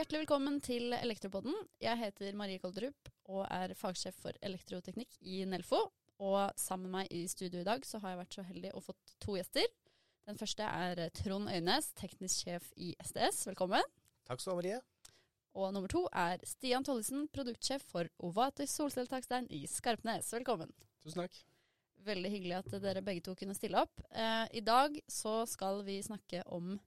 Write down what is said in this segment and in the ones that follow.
Hjertelig velkommen til Elektropodden. Jeg heter Marie Kolderup og er fagsjef for elektroteknikk i Nelfo. Og sammen med meg i studio i dag så har jeg vært så heldig å fått to gjester. Den første er Trond Øynes, teknisk sjef i SDS. Velkommen. Takk skal du ha, Marie. Og nummer to er Stian Tollesen, produktsjef for Ovatis solcelletakstein i Skarpnes. Velkommen. Tusen takk. Veldig hyggelig at dere begge to kunne stille opp. Eh, I dag så skal vi snakke om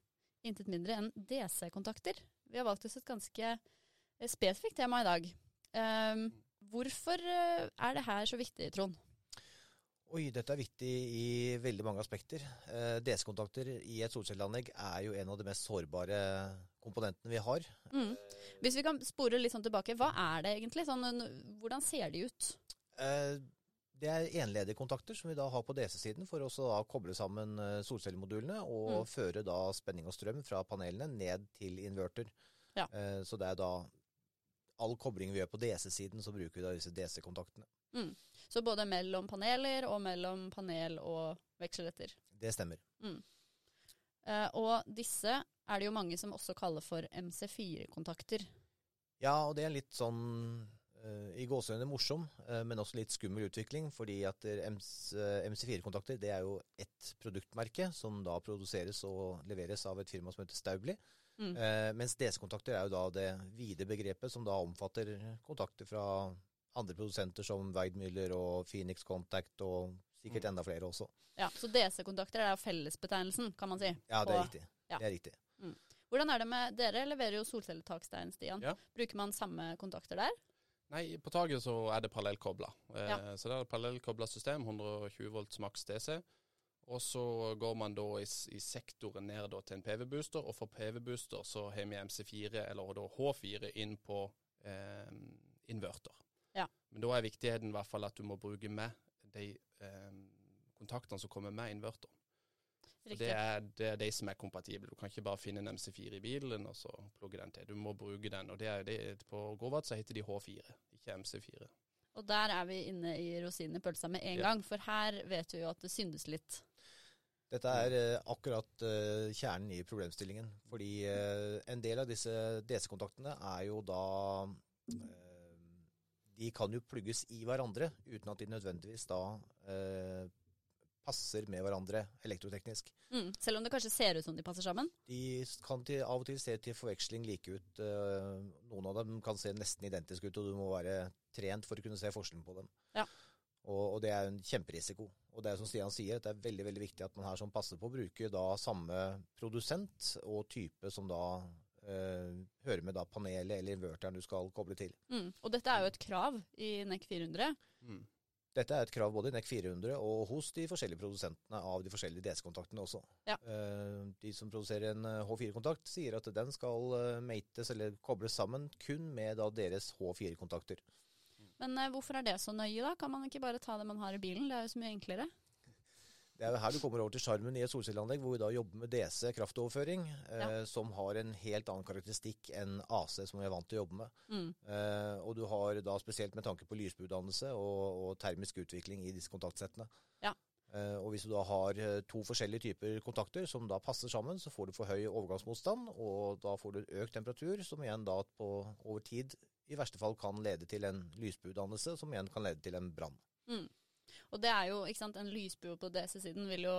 intet mindre enn DC-kontakter. Vi har valgt oss et ganske eh, spesifikt tema i dag. Eh, hvorfor eh, er det her så viktig, Trond? Oi, dette er viktig i veldig mange aspekter. Eh, DC-kontakter i et solcelleanlegg er jo en av de mest sårbare komponentene vi har. Mm. Hvis vi kan spore litt sånn tilbake, hva er det egentlig? Sånn, hvordan ser de ut? Eh, det er enledige kontakter som vi da har på DC-siden for å koble sammen eh, solcellemodulene og Mm. føre da spenning og strøm fra panelene ned til inverter. Ja. Eh, Så det er da all kobling vi gjør på DC-siden, så bruker vi da disse DC-kontaktene. Mm. Så både mellom paneler og mellom panel og vekseletter. Det stemmer. Mm. og disse er det jo mange som også kaller for MC4-kontakter. Ja, og det er litt sånn eh, i gåsehudene morsom, eh, men også litt skummel utvikling. Fordi at eh, MC, eh, MC4-kontakter det er jo ett produktmerke som da produseres og leveres av et firma som heter Staubli. Mm. Eh, mens DC-kontakter er jo da det vide begrepet som da omfatter kontakter fra andre produsenter som Weidmüller og Phoenix Contact og sikkert enda flere også. Ja, Så DC-kontakter er fellesbetegnelsen, kan man si. Ja, det er riktig. ja. Det er riktig. Hvordan er det med Dere leverer jo solcelletakstein, Stian. Ja. Bruker man samme kontakter der? Nei, på taket så er det parallellkobla. Eh, Ja. Så det er et parallellkobla system, 120 volts maks DC. Og så går man da i, i sektoren ned til en PV-booster, og for PV-booster så har vi MC4, eller da H4, inn på eh, inverter. Ja. Men da er viktigheten i hvert fall at du må bruke med de eh, kontaktene som kommer med inverter. Det er, det er de som er kompatible. Du kan ikke bare finne en MC4 i bilen og så plugge den til. Du må bruke den. Og det er, det på Grovat så heter de H4, ikke MC4. Og der er vi inne i rosinen i pølsa med en Ja. gang, for her vet vi jo at det syndes litt. Dette er eh, akkurat eh, kjernen i problemstillingen. Fordi eh, en del av disse DC-kontaktene er jo da eh, De kan jo plugges i hverandre uten at de nødvendigvis da eh, passer med hverandre elektroteknisk. Mm. Selv om det kanskje ser ut som de passer sammen. De kan til, av og til se til forveksling like ut. eh, noen av dem kan se nesten identiske ut, og du må være trent for å kunne se forskjellen på dem. Ja. Og, og det er en kjemperisiko. Og det er som Stian sier, det er veldig veldig viktig at man her som passer på bruker da samme produsent og type som da eh, hører med da panelet eller inverteren du skal koble til. Mm. Og dette er jo et krav i NEC 400. Mm. Dette er et krav både i NEC 400 og hos de forskjellige produsentene av de forskjellige DS-kontaktene også. Ja. Eh, De som produserer en eh, H4-kontakt, sier at den skal eh, mates eller kobles sammen kun med da deres H4-kontakter. Men eh, hvorfor er det så nøye, da? Kan man ikke bare ta det man har i bilen? Det er jo så mye enklere. Det er jo her du kommer over til sjarmen i et solcelleanlegg, hvor vi da jobber med DC, kraftoverføring, eh, Ja. som har en helt annen karakteristikk enn AC, som vi er vant til å jobbe med. Mm. Eh, og du har da spesielt med tanke på lysbuedannelse og, og termisk utvikling i disse kontaktsettene. Ja. Eh, og hvis du da har eh, to forskjellige typer kontakter som da passer sammen, så får du for høy overgangsmotstand, og da får du økt temperatur, som igjen da på, over tid i verste fall kan lede til en lysbuedannelse, som igjen kan lede til en brann. Mm. Og det er jo, ikke sant, en lysbue på DC-siden vil jo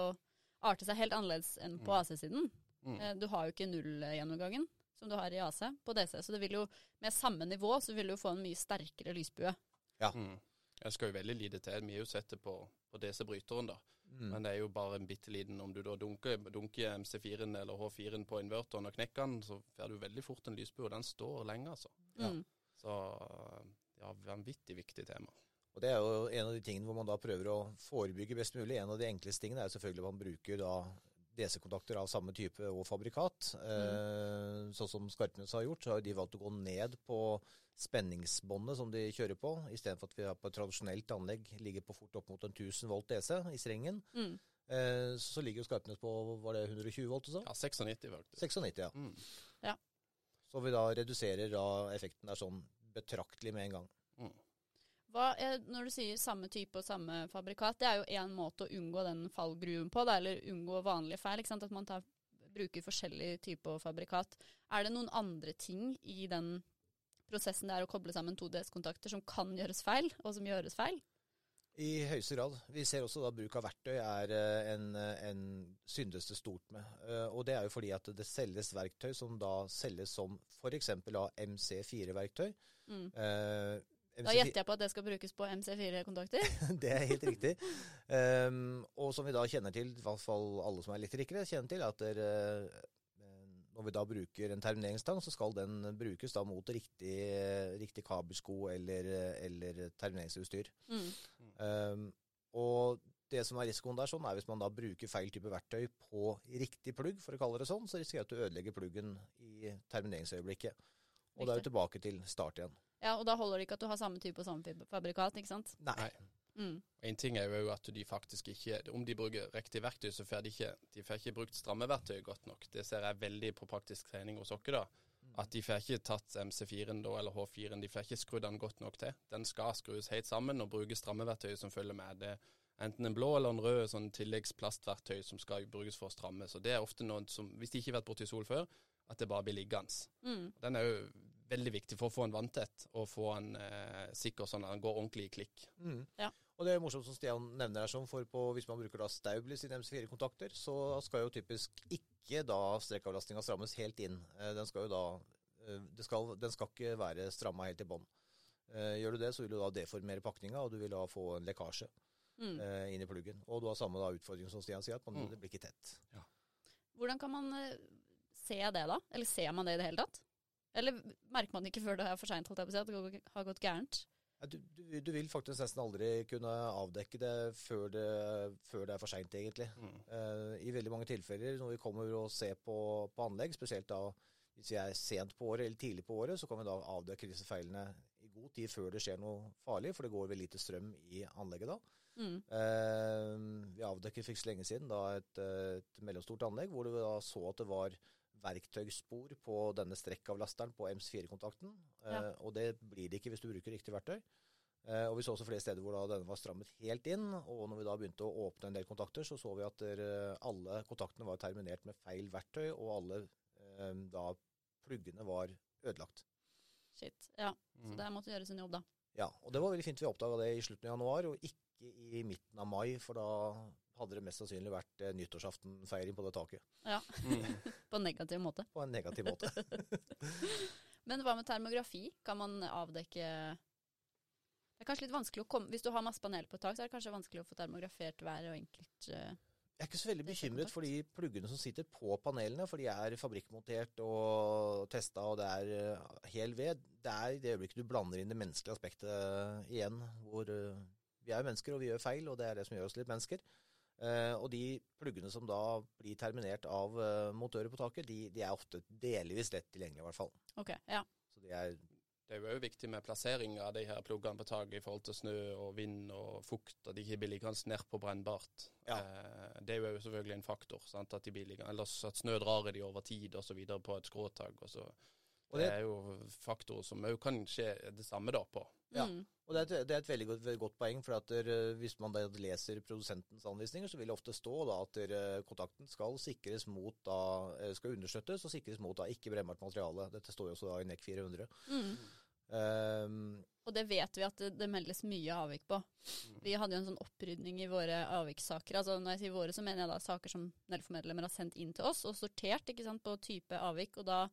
arte seg helt annerledes enn på Mm. AC-siden. Mm. Eh, Du har jo ikke nullgjennomgangen som du har i AC på DC, så det vil jo med samme nivå så vil du få en mye sterkere lysbue. Mm. Jeg skal jo veldig lite til. Vi har jo sett det på, på DC-bryteren, da. Mm. Men det er jo bare en bitte liten Om du da dunker, dunker MC4-en eller H4-en på inverteren og knekker den, så får du veldig fort en lysbue, og den står lenge, altså. Ja. Mm. Så ja, vanvittig viktig tema. Og Det er jo en av de tingene hvor man da prøver å forebygge best mulig. En av de enkleste tingene er selvfølgelig at man bruker da DC-kontakter av samme type og fabrikat. Mm. sånn som Skarpnes har gjort, så har de valgt å gå ned på spenningsbåndet som de kjører på, istedenfor at vi har på et tradisjonelt anlegg ligger på fort opp mot en 1000 volt DC i strengen. Mm. Eh, så ligger jo Skarpnes på var det 120 volt og så? Ja, 96 faktisk. 96, ja. Mm. Så vi da reduserer da effekten der sånn betraktelig med en gang. Mm. Hva når du sier samme type og samme fabrikat, det er jo én måte å unngå den fallgruven på, da, eller unngå vanlige feil. ikke sant? At man tar, bruker forskjellig type fabrikat. Er det noen andre ting i den prosessen det er å koble sammen to DS-kontakter som kan gjøres feil, og som gjøres feil? I høyeste grad. Vi ser også da bruk av verktøy er eh, en, en syndes det stort med. Eh, og det er jo fordi at det selges verktøy som da selges som f.eks. MC4-verktøy. Mm. Eh, Da gjetter jeg på at det skal brukes på MC4-kontakter. det er helt riktig. Um, og som vi da kjenner til, i hvert fall alle som er elektrikere, kjenner til at der, uh, når vi da bruker en termineringsstang, så skal den brukes da mot riktig, riktig kabelsko eller, eller termineringsutstyr. Mm. Um, og det som er risikoen der, sånn, er hvis man da bruker feil type verktøy på riktig plugg, for å kalle det sånn, så risikerer du at du ødelegger pluggen i termineringsøyeblikket. Og da er du tilbake til start igjen. Ja, og da holder det ikke at du har samme type og samme fabrikat, ikke sant? Nei. Mm. En ting er jo at de faktisk ikke Om de bruker riktig verktøy, så får de ikke, de får ikke brukt strammeverktøy godt nok. Det ser jeg veldig på praktisk trening hos oss. da. At de får ikke tatt MC4-en da, eller H4-en, de får ikke skrudd den godt nok til. Den skal skrues helt sammen og bruke strammeverktøy som følger med. Det er enten en blå eller en rød sånn tilleggsplastverktøy som skal brukes for å stramme. Så det er ofte noe som, hvis de ikke har vært borti sol før, at det bare blir liggende. Mm. Den er jo veldig viktig for å få en vanntett og få en eh, sikker sånn at den går ordentlig i klikk. Mm. Ja. Og det er morsomt som Stian nevner her, som for på, hvis man bruker da i sine MC4-kontakter, så skal jo typisk ikke da strekkavlastninga strammes helt inn. Eh, Den skal jo da eh, det skal, Den skal ikke være stramma helt i bånn. Eh, Gjør du det, så vil du da deformere pakninga, og du vil da få en lekkasje Mm. inn i pluggen. Og du har samme da utfordring som Stian sier, at man, Mm. det blir ikke tett. Hvordan kan man se det, da? Eller ser man det i det hele tatt? Eller merker man ikke før det er for seint, at det har gått gærent? Ja, Du, du, du vil faktisk nesten aldri kunne avdekke det før det, før det er for seint, egentlig. Mm. Uh, I veldig mange tilfeller når vi kommer og ser på, på anlegg, spesielt da hvis vi er sent på året eller tidlig på året, så kan vi da avdekke disse feilene i god tid før det skjer noe farlig, for det går vel lite strøm i anlegget da. Mm. Uh, vi avdekket for ikke så lenge siden da et, et mellomstort anlegg hvor vi da så at det var verktøyspor på denne strekkavlasteren på MC4-kontakten. Eh, Ja. Og det blir det ikke hvis du bruker riktig verktøy. Eh, og vi så også flere steder hvor da denne var strammet helt inn. Og når vi da begynte å åpne en del kontakter, så så vi at der, alle kontaktene var terminert med feil verktøy, og alle eh, da pluggene var ødelagt. Shit. Ja, så Mm. der måtte gjøres en jobb, da. Ja, og det var veldig fint vi oppdaga det i slutten av januar, og ikke i midten av mai, for da hadde det mest sannsynlig vært eh, nyttårsaftenfeiring på det taket. Ja, Mm. På en negativ måte. På en negativ måte. Men hva med termografi? Kan man avdekke Det er kanskje litt vanskelig å komme Hvis du har masse panel på et tak, så er det kanskje vanskelig å få termografert hver og enkelt uh, Jeg er ikke så veldig bekymret for de pluggene som sitter på panelene, for de er fabrikkmontert og testa, og det er uh, hel ved. Det er i det øyeblikket du blander inn det menneskelige aspektet igjen, hvor uh, vi er mennesker, og vi gjør feil, og det er det som gjør oss litt mennesker. Eh, og de pluggene som da blir terminert av eh, montører på taket, de, de er ofte delvis lett tilgjengelige, i hvert fall. Okay, Ja. Så de er Det er jo òg viktig med plassering av de her pluggene på taket i forhold til snø og vind og fukt, at de ikke blir liggende nedpå brennbart. Ja. Eh, det er jo selvfølgelig en faktor. Sant? At de blir eller at snø drar i de over tid osv. på et skråtak. Og så. Og det, det- er jo faktorer som òg kan skje det samme da på. Ja. Mm. Og det er, et, det er et veldig godt, veldig godt poeng, for at der, hvis man da leser produsentens anvisninger, så vil det ofte stå da at der, kontakten skal sikres mot da, skal understøttes og sikres mot da ikke brennbart materiale. Dette står jo også da i NEC 400. Mm. Um, Og det vet vi at det, det meldes mye avvik på. Vi hadde jo en sånn opprydning i våre avvikssaker. Altså når jeg sier våre, så mener jeg da saker som Nelfo-medlemmer har sendt inn til oss, og sortert ikke sant, på type avvik. Og da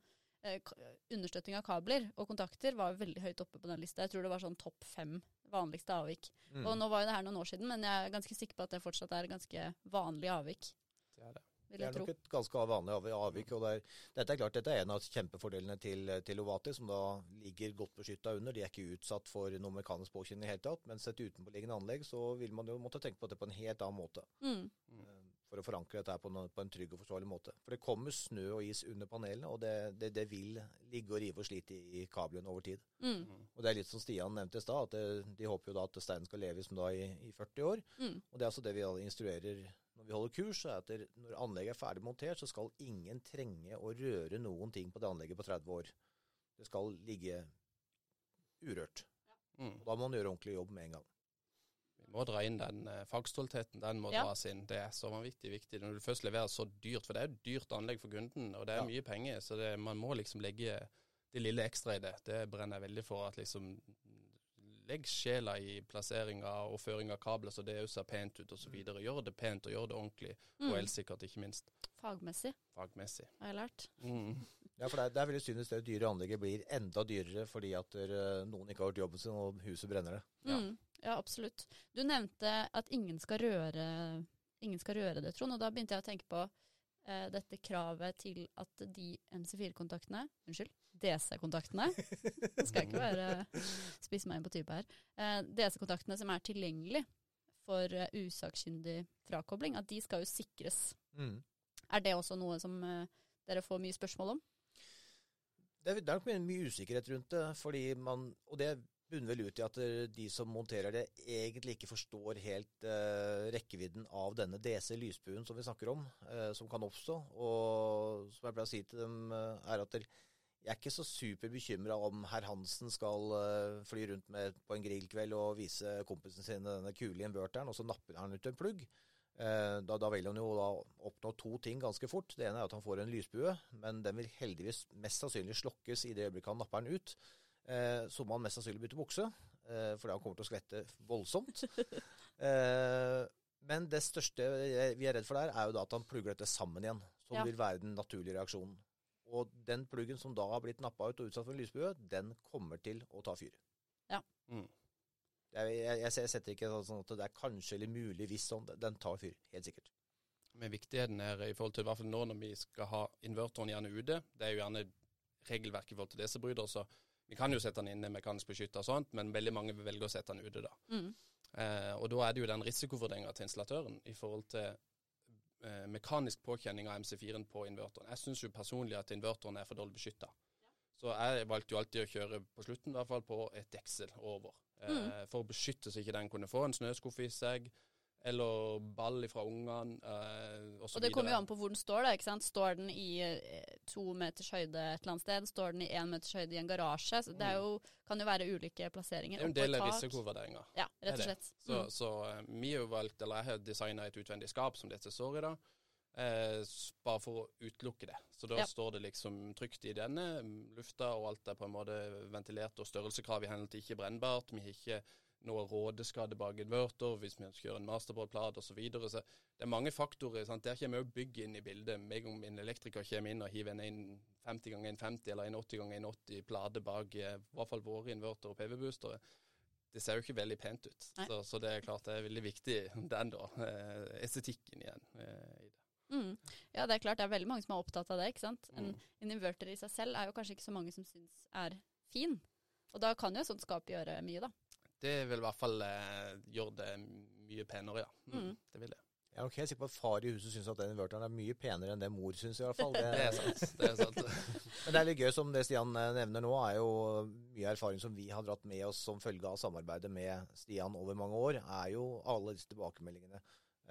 understøtting av kabler og kontakter var veldig høyt oppe på den lista. Jeg tror det var sånn topp fem vanligste avvik. mm. Og nå var jo det her noen år siden, men jeg er ganske sikker på at det fortsatt er ganske vanlig avvik. Det er det. Det er nok et ganske vanlig avvik. og det er, Dette er klart, dette er en av kjempefordelene til, til Ovati, som da ligger godt beskytta under. De er ikke utsatt for noe mekanisk påkjenning i det hele tatt. Mens et utenpåliggende anlegg, så vil man jo måtte tenke på det på en helt annen måte. Mm. For å forankre dette på, en- på en trygg og forsvarlig måte. For det kommer snø og is under panelene, og det, det, det vil ligge og rive og slite i, i kablene over tid. Mm. Og det er litt som Stian nevnte i stad, at det, de håper jo da at steinen skal leve som da i, i 40 år. Mm. Og det er altså det vi instruerer når vi holder kurs, er at det, når anlegget er ferdig montert, så skal ingen trenge å røre noen ting på det anlegget på 30 år. Det skal ligge urørt. Mm. Og da må man gjøre ordentlig jobb med en gang. Vi må dra inn den eh, fagstoltheten. Den må Ja. dras inn. Det er så vanvittig viktig. Når du først leverer så dyrt, for det er jo et dyrt anlegg for kunden, og det er Ja. mye penger, så det, man må liksom legge det lille ekstra i det. Det brenner jeg veldig for. at liksom Legg sjela i plasseringa og føring av kabler så det òg ser pent ut osv. Gjør det pent og gjør det ordentlig, og Mm. elsikkert, ikke minst Fagmessig, fagmessig. har jeg lært. Mm. Ja, for det er, det er veldig synd hvis det dyre anlegget blir enda dyrere fordi at eh, noen ikke har gjort jobben sin og huset brenner det. Ja. Mm. Ja, absolutt. Du nevnte at ingen skal røre, ingen skal røre det, Trond. Og da begynte jeg å tenke på eh, dette kravet til at de MC4-kontaktene Unnskyld, DC-kontaktene Skal ikke være spisse meg inn på type her. Eh, DC-kontaktene som er tilgjengelig for eh, usakkyndig frakobling, at de skal jo sikres. Mm. Er det også noe som eh, dere får mye spørsmål om? Det, er, det er nok mye usikkerhet rundt det, fordi man, og det bunner vel ut i at eh, de som monterer det, egentlig ikke forstår helt eh, rekkevidden av denne DC-lysbuen som vi snakker om, eh, som kan oppstå. Og som jeg pleier å si til dem, eh, er at jeg er ikke så superbekymra om herr Hansen skal eh, fly rundt med på en grillkveld og vise kompisen sin denne kule inverteren, og så napper han ut en plugg. Eh, Da, da vil han jo da oppnå to ting ganske fort. Det ene er at han får en lysbue, men den vil heldigvis mest sannsynlig slokkes i det øyeblikket han napper den ut. Eh, så må han mest sannsynlig bytte bukse, eh, fordi han kommer til å skvette voldsomt. Eh, men det største vi er redd for der, er jo da at han plugger dette sammen igjen. Som Ja. vil være den naturlige reaksjonen. Og den pluggen som da har blitt nappa ut og utsatt for en lysbue, den kommer til å ta fyr. Mm. Jeg, jeg, jeg jeg setter ikke sånn at det er kanskje eller mulig hvis sånn. Den tar fyr, helt sikkert. Men viktigheten her i forhold til i hvert fall nå når vi skal ha invertoren gjerne ute. Det er jo gjerne regelverket i forhold til DC-bryter, så vi kan jo sette den inne mekanisk beskytta og sånt, men veldig mange vil velge å sette den ute da. Mm. Eh, og da er det jo den risikovurderinga til installatøren i forhold til eh, mekanisk påkjenning av MC4-en på invertoren. Jeg syns jo personlig at invertoren er for dårlig beskytta. Så jeg valgte jo alltid å kjøre på slutten i hvert fall på et deksel over. Eh, For å beskytte så ikke den kunne få en snøskuff i seg, eller ball fra ungene, eh, og så Og det kommer jo an på hvor den står. da, ikke sant? Står den i eh, to meters høyde et eller annet sted? Står den i én meters høyde i en garasje? Så det jo, kan jo være ulike plasseringer. Det er jo en del av risikovurderinga. Ja, rett og slett. Så, Mm. så så vi har jo valgt, eller jeg har designa et utvendig skap som dette står i da, eh, bare for å utelukke det. Så da Ja. står det liksom trygt i denne, mm, lufta og alt er på en måte ventilert, og størrelseskrav i henhold til ikke brennbart. Vi har ikke noe rådeskade bak inverter hvis vi ønsker å gjøre en masterboardplate osv. Så, videre. så det er mange faktorer. sant? Der kommer òg bygg inn i bildet. Meg om en elektriker kommer inn og hiver en 50 ganger 150 eller en 80 ganger 180 plate bak eh, i hvert fall våre inverter og PV-boostere, det ser jo ikke veldig pent ut. Så, så det er klart det er veldig viktig, den da. Eh, estetikken igjen eh, i det. Mm. Ja, det er klart det er veldig mange som er opptatt av det. ikke sant? En, Mm. en inverter i seg selv er jo kanskje ikke så mange som syns er fin. Og da kan jo et sånt skap gjøre mye, da. Det vil i hvert fall eh, gjøre det mye penere, ja. Mm, Mm. Det vil det. Jeg er nok helt sikker på at far i huset syns at den inverteren er mye penere enn det mor syns, i hvert fall. Det er sant. Det er sant. Men det er litt gøy, som det Stian eh, nevner nå, er jo mye erfaring som vi har dratt med oss som følge av samarbeidet med Stian over mange år, er jo alle disse tilbakemeldingene.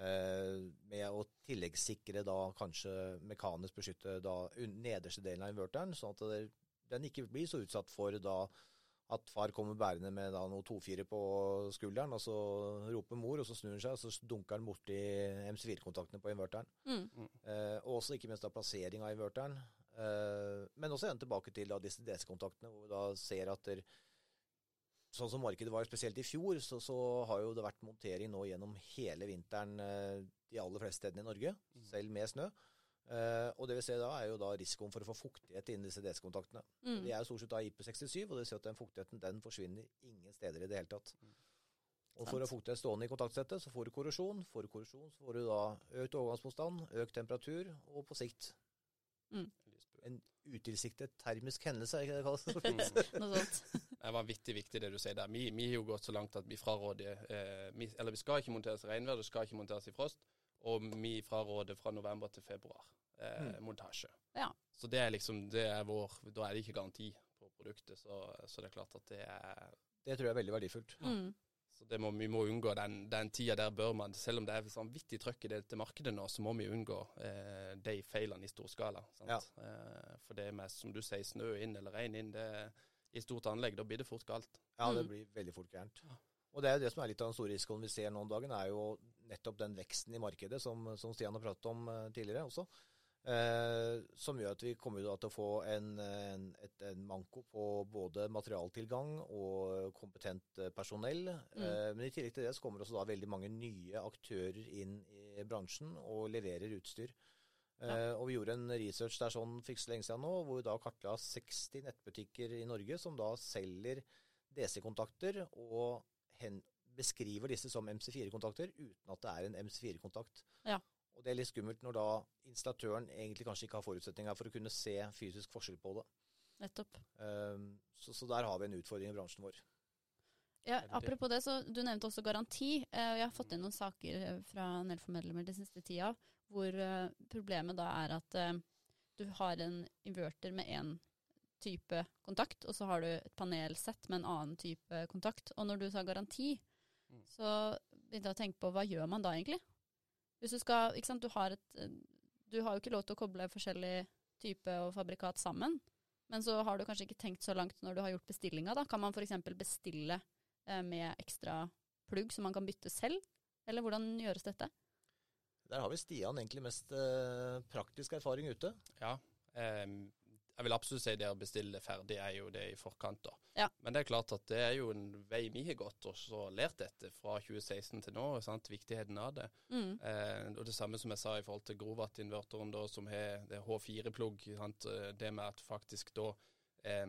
Eh, med å tilleggssikre da kanskje mekanisk beskytte da nederste delen av inverteren, sånn at det, den ikke blir så utsatt for da at far kommer bærende med da noe 2-4 på skulderen, og så roper mor, og så snur han seg, og så dunker han borti MC4-kontaktene på inverteren. Mm. Eh, og også ikke minst da plassering av inverteren. Eh, men også igjen tilbake til da disse DC-kontaktene, hvor vi da ser at der, sånn som markedet var spesielt i fjor, så, så har jo det vært montering nå gjennom hele vinteren eh, de aller fleste stedene i Norge, Mm. selv med snø. Eh, og det vi ser da, er jo da risikoen for å få fuktighet innen disse DC-kontaktene. Mm. De er jo stort sett da IP67, og det vil si at den fuktigheten den forsvinner ingen steder i det hele tatt. Mm. Og for å ha fuktighet stående i kontaktsettet, så får du korrosjon. Får du korrosjon, så får du da økt overgangsmotstand, økt temperatur, og på sikt en utilsiktet termisk hendelse, er ikke det det kalles? Mm. Noe sånt. Det er vanvittig viktig det du sier der. Vi, vi har jo gått så langt at vi fraråder eh, vi, Eller vi skal ikke monteres i regnvær, det skal ikke monteres i frost. Og vi fraråder fra november til februar eh, Mm. montasje. Ja. Så det er liksom det er vår Da er det ikke garanti på produktet, så, så det er klart at det er Det tror jeg er veldig verdifullt. Mm. Så det må, vi må unngå den, den tida der bør man, selv om det er vanvittig trøkk i det til markedet nå, så må vi unngå eh, de feilene i stor skala. Sant? Ja. Eh, for det med, som du sier, snø inn eller regn inn, det, i stort anlegg, da blir det fort galt. Ja, det Mm. blir veldig fort gærent. Ja. Og det er jo det som er litt av den store risikoen vi ser nå om dagen, er jo nettopp den veksten i markedet som, som Stian har pratet om eh, tidligere også. Eh, som gjør at vi kommer til å få en, en, et, en manko på både materialtilgang og kompetent personell. personell. Eh, men i tillegg til det så kommer også da veldig mange nye aktører inn i bransjen og leverer utstyr. Eh, og vi gjorde en research der sånn for ikke så lenge siden nå, hvor vi da kartla 60 nettbutikker i Norge som da selger DC-kontakter og hen beskriver disse som MC4-kontakter uten at det er en MC4-kontakt. Ja. Og det er litt skummelt når da installatøren egentlig kanskje ikke har forutsetninger for å kunne se fysisk forskjell på det. Nettopp. Um, så, så der har vi en utfordring i bransjen vår. Ja, apropos det, så Du nevnte også garanti. Eh, jeg har fått inn noen saker eh, fra Nelfo-medlemmer den siste tida hvor eh, problemet da er at du har en inverter med én type kontakt, og så har du et panelsett med en annen type kontakt. Og når du sa garanti, Mm. så begynte jeg å tenke på hva gjør man da egentlig? Hvis du skal, ikke sant, du har et eh, Du har jo ikke lov til å koble forskjellig type og fabrikat sammen. Men så har du kanskje ikke tenkt så langt når du har gjort bestillinga. Da. Kan man f.eks. bestille eh, med ekstra plugg som man kan bytte selv? Eller hvordan gjøres dette? Der har vi Stian egentlig mest eh, praktisk erfaring ute. Ja. ehm, jeg vil absolutt si det å bestille det ferdig er jo det i forkant, da. Ja. Men det er klart at det er jo en vei vi har gått og så lært dette fra 2016 til nå, sant? viktigheten av det. Mm. Eh, og det samme som jeg sa i forhold til Grovat-inverteren, da, som har er H4-plugg. Eh, Det med at faktisk da eh,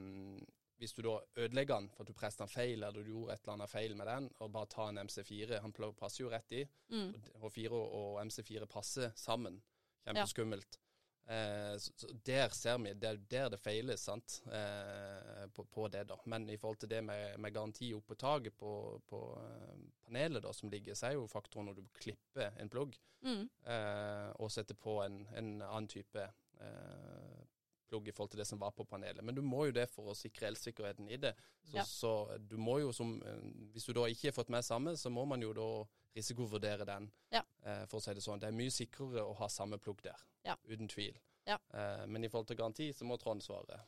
Hvis du da ødelegger den for at du presset den feil, eller du gjorde et eller annet feil med den, og bare ta en MC4 Han passer jo rett i. Mm. H4 og MC4 passer sammen. Kjempeskummelt. Eh, så, så der ser vi, det er der det feiles, sant, eh, på, på det da. Men i forhold til det med, med garanti opp på taket på, på eh, panelet da, som ligger, så er jo faktoren når du klipper en plugg Mm. eh, og setter på en, en annen type eh, plugg i forhold til det som var på panelet. Men du må jo det for å sikre elsikkerheten i det. Så, Ja. så du må jo som eh, Hvis du da ikke har fått med samme, så må man jo da risikovurdere den, Ja. eh, for å si det sånn. Det er mye sikrere å ha samme plugg der, Ja. uten tvil. Ja. Eh, men i forhold til garanti, så må Trond svare.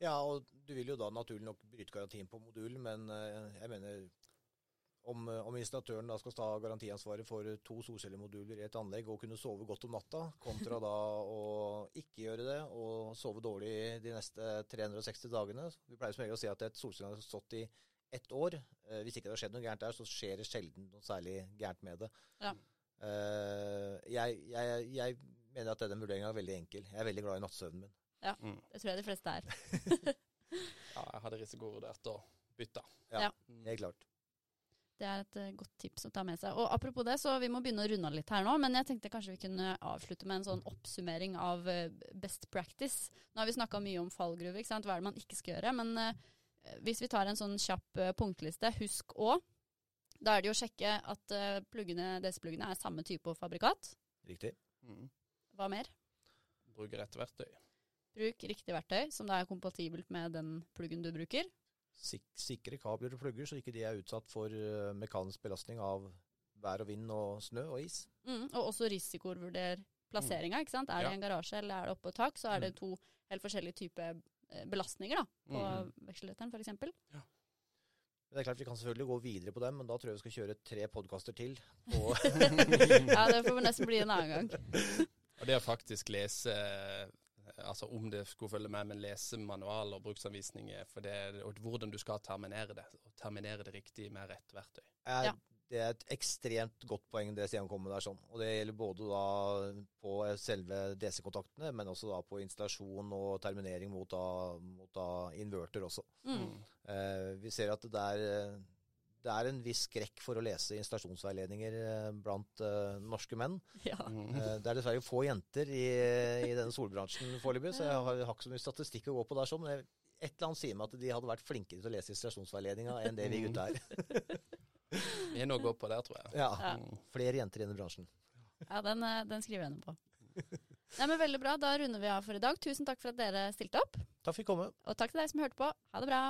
Ja, og du vil jo da naturlig nok bryte garantien på modulen, men eh, jeg mener om, eh, om installatøren da skal ta garantiansvaret for to solcellemoduler i et anlegg og kunne sove godt om natta, kontra da å ikke gjøre det og sove dårlig de neste 360 dagene. Vi pleier som regel å si at et solcelle har stått i ett år. Eh, hvis ikke det har skjedd noe gærent der, så skjer det sjelden noe særlig gærent med det. Ja. Eh, jeg, jeg, jeg mener at denne vurderinga er veldig enkel. Jeg er veldig glad i nattsøvnen min. Mm. Det tror jeg de fleste er. Ja, jeg hadde risikovurdert å bytte. Ja. ja. Helt klart. Det er et eh, godt tips å ta med seg. Og Apropos det, så vi må begynne å runde av litt her nå. Men jeg tenkte kanskje vi kunne avslutte med en sånn oppsummering av best practice. Nå har vi snakka mye om fallgruver, ikke sant? hva er det man ikke skal gjøre. Men hvis vi tar en sånn kjapp eh, punktliste, husk òg Da er det jo å sjekke at uh, pluggene, DC-pluggene er samme type og fabrikat. Riktig. Mm. Hva mer? Bruk rett verktøy. Bruk riktig verktøy som da er kompatibelt med den pluggen du bruker. Sik sikre kabler og plugger, så ikke de er utsatt for eh, mekanisk belastning av vær og vind og snø og is. Mm, og også risikovurder plasseringa. ikke sant? Er det Ja. i en garasje eller er det oppå tak, så er det Mm. to helt forskjellige typer eh, belastninger da, på mm. vekselretteren f.eks. Men det er klart Vi kan selvfølgelig gå videre på dem, men da tror jeg vi skal kjøre tre podkaster til. Ja, det får nesten bli en annen gang. Og det å faktisk lese eh, Altså om det skulle følge med, men lese manual og bruksanvisninger for det, og hvordan du skal terminere det. Og terminere det riktig med rett verktøy. er, Ja. Det er et ekstremt godt poeng det Stian kommer med der. sånn. Og Det gjelder både da på selve DC-kontaktene, men også da på installasjon og terminering mot da, mot da inverter også. Mm. Eh, vi ser at det er, det er en viss skrekk for å lese installasjonsveiledninger eh, blant eh, norske menn. Ja. Mm. Eh, Det er dessverre få jenter i, i denne solbransjen foreløpig, så jeg har, har ikke så mye statistikk å gå på der. sånn, men jeg- Et eller annet sier meg at de hadde vært flinkere til å lese installasjonsveiledninga enn det vi gutta er. Vi er noe å gå på der, tror jeg. Ja, Ja. Mm. Flere jenter i denne bransjen. Ja, den, eh, den skriver jeg under på. Nei, men Veldig bra. Da runder vi av for i dag. Tusen takk for at dere stilte opp. Takk for at vi kom. Og takk til deg som hørte på. Ha det bra.